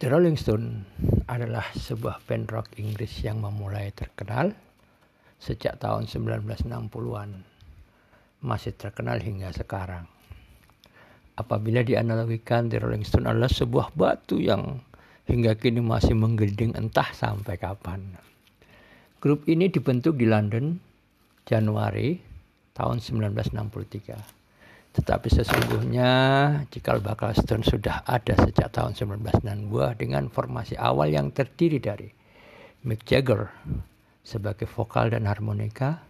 The Rolling Stone adalah sebuah band rock Inggris yang memulai terkenal sejak tahun 1960-an. Masih terkenal hingga sekarang. Apabila dianalogikan The Rolling Stone adalah sebuah batu yang hingga kini masih menggelinding entah sampai kapan. Grup ini dibentuk di London Januari tahun 1963 tetapi sesungguhnya cikal bakal Stone sudah ada sejak tahun 1992 dengan formasi awal yang terdiri dari Mick Jagger sebagai vokal dan harmonika,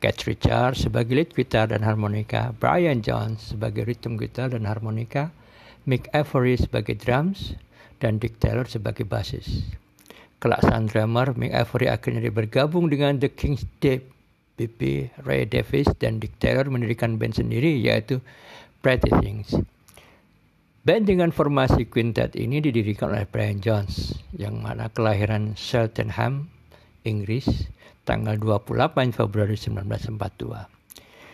Keith Richards sebagai lead gitar dan harmonika, Brian Jones sebagai rhythm gitar dan harmonika, Mick Avery sebagai drums, dan Dick Taylor sebagai basis. Kelak sang drummer, Mick Avery akhirnya bergabung dengan The King's Deep BP, Ray Davis, dan Dick Taylor mendirikan band sendiri yaitu Pretty Things. Band dengan formasi quintet ini didirikan oleh Brian Jones yang mana kelahiran Cheltenham, Inggris tanggal 28 Februari 1942.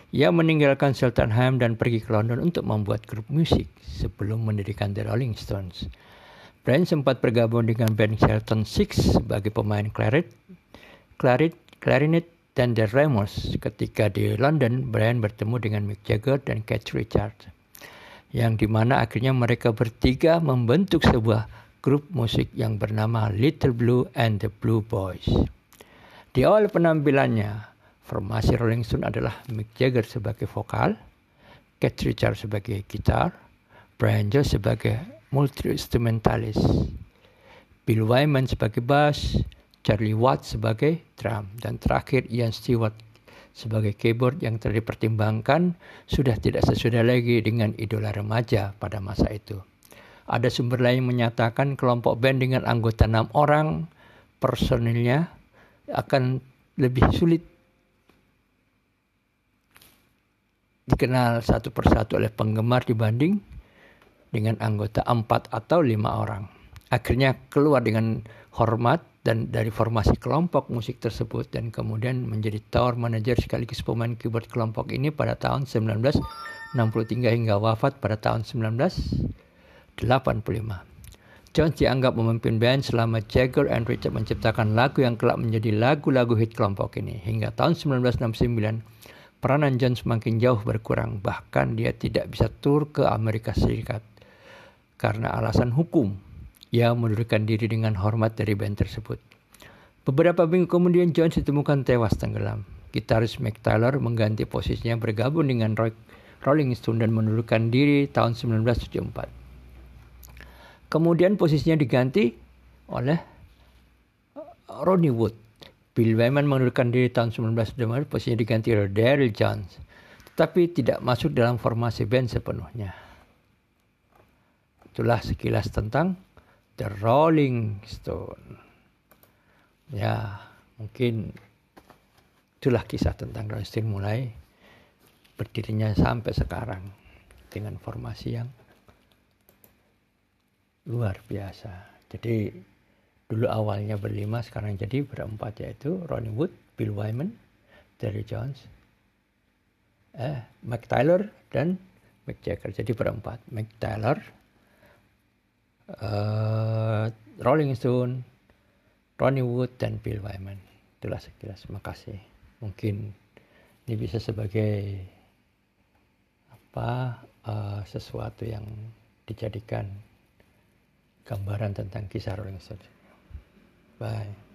Ia meninggalkan Cheltenham dan pergi ke London untuk membuat grup musik sebelum mendirikan The Rolling Stones. Brian sempat bergabung dengan band Shelton Six sebagai pemain clarinet, clarinet, clarinet dan The Ramos ketika di London Brian bertemu dengan Mick Jagger dan Keith Richards yang di mana akhirnya mereka bertiga membentuk sebuah grup musik yang bernama Little Blue and the Blue Boys. Di awal penampilannya, formasi Rolling Stone adalah Mick Jagger sebagai vokal, Keith Richards sebagai gitar, Brian Jones sebagai multi-instrumentalis, Bill Wyman sebagai bass, Charlie Watts sebagai drum, dan terakhir Ian Stewart sebagai keyboard yang telah sudah tidak sesudah lagi dengan idola remaja pada masa itu. Ada sumber lain menyatakan kelompok band dengan anggota enam orang personilnya akan lebih sulit dikenal satu persatu oleh penggemar dibanding dengan anggota empat atau lima orang. Akhirnya keluar dengan hormat dan dari formasi kelompok musik tersebut dan kemudian menjadi tour manager sekaligus pemain keyboard kelompok ini pada tahun 1963 hingga wafat pada tahun 1985. Jones dianggap memimpin band selama Jagger and Richard menciptakan lagu yang kelak menjadi lagu-lagu hit kelompok ini. Hingga tahun 1969, peranan Jones semakin jauh berkurang. Bahkan dia tidak bisa tur ke Amerika Serikat karena alasan hukum ia mundurkan diri dengan hormat dari band tersebut. Beberapa minggu kemudian Jones ditemukan tewas tenggelam. Gitaris Mick Taylor mengganti posisinya bergabung dengan Roy, Rolling Stone dan mundurkan diri tahun 1974. Kemudian posisinya diganti oleh Ronnie Wood. Bill Wyman mengundurkan diri tahun 1974, posisinya diganti oleh Daryl Jones. Tetapi tidak masuk dalam formasi band sepenuhnya. Itulah sekilas tentang The Rolling Stone. Ya, mungkin itulah kisah tentang Rolling Stone mulai berdirinya sampai sekarang dengan formasi yang luar biasa. Jadi dulu awalnya berlima, sekarang jadi berempat yaitu Ronnie Wood, Bill Wyman, Terry Jones, eh, Mike Tyler dan Mick Jagger. Jadi berempat. Mick Tyler, uh, Rolling Stone, Ronnie Wood dan Bill Wyman. Itulah sekilas. Terima kasih. Mungkin ini bisa sebagai apa uh, sesuatu yang dijadikan gambaran tentang kisah Rolling Stone. Bye.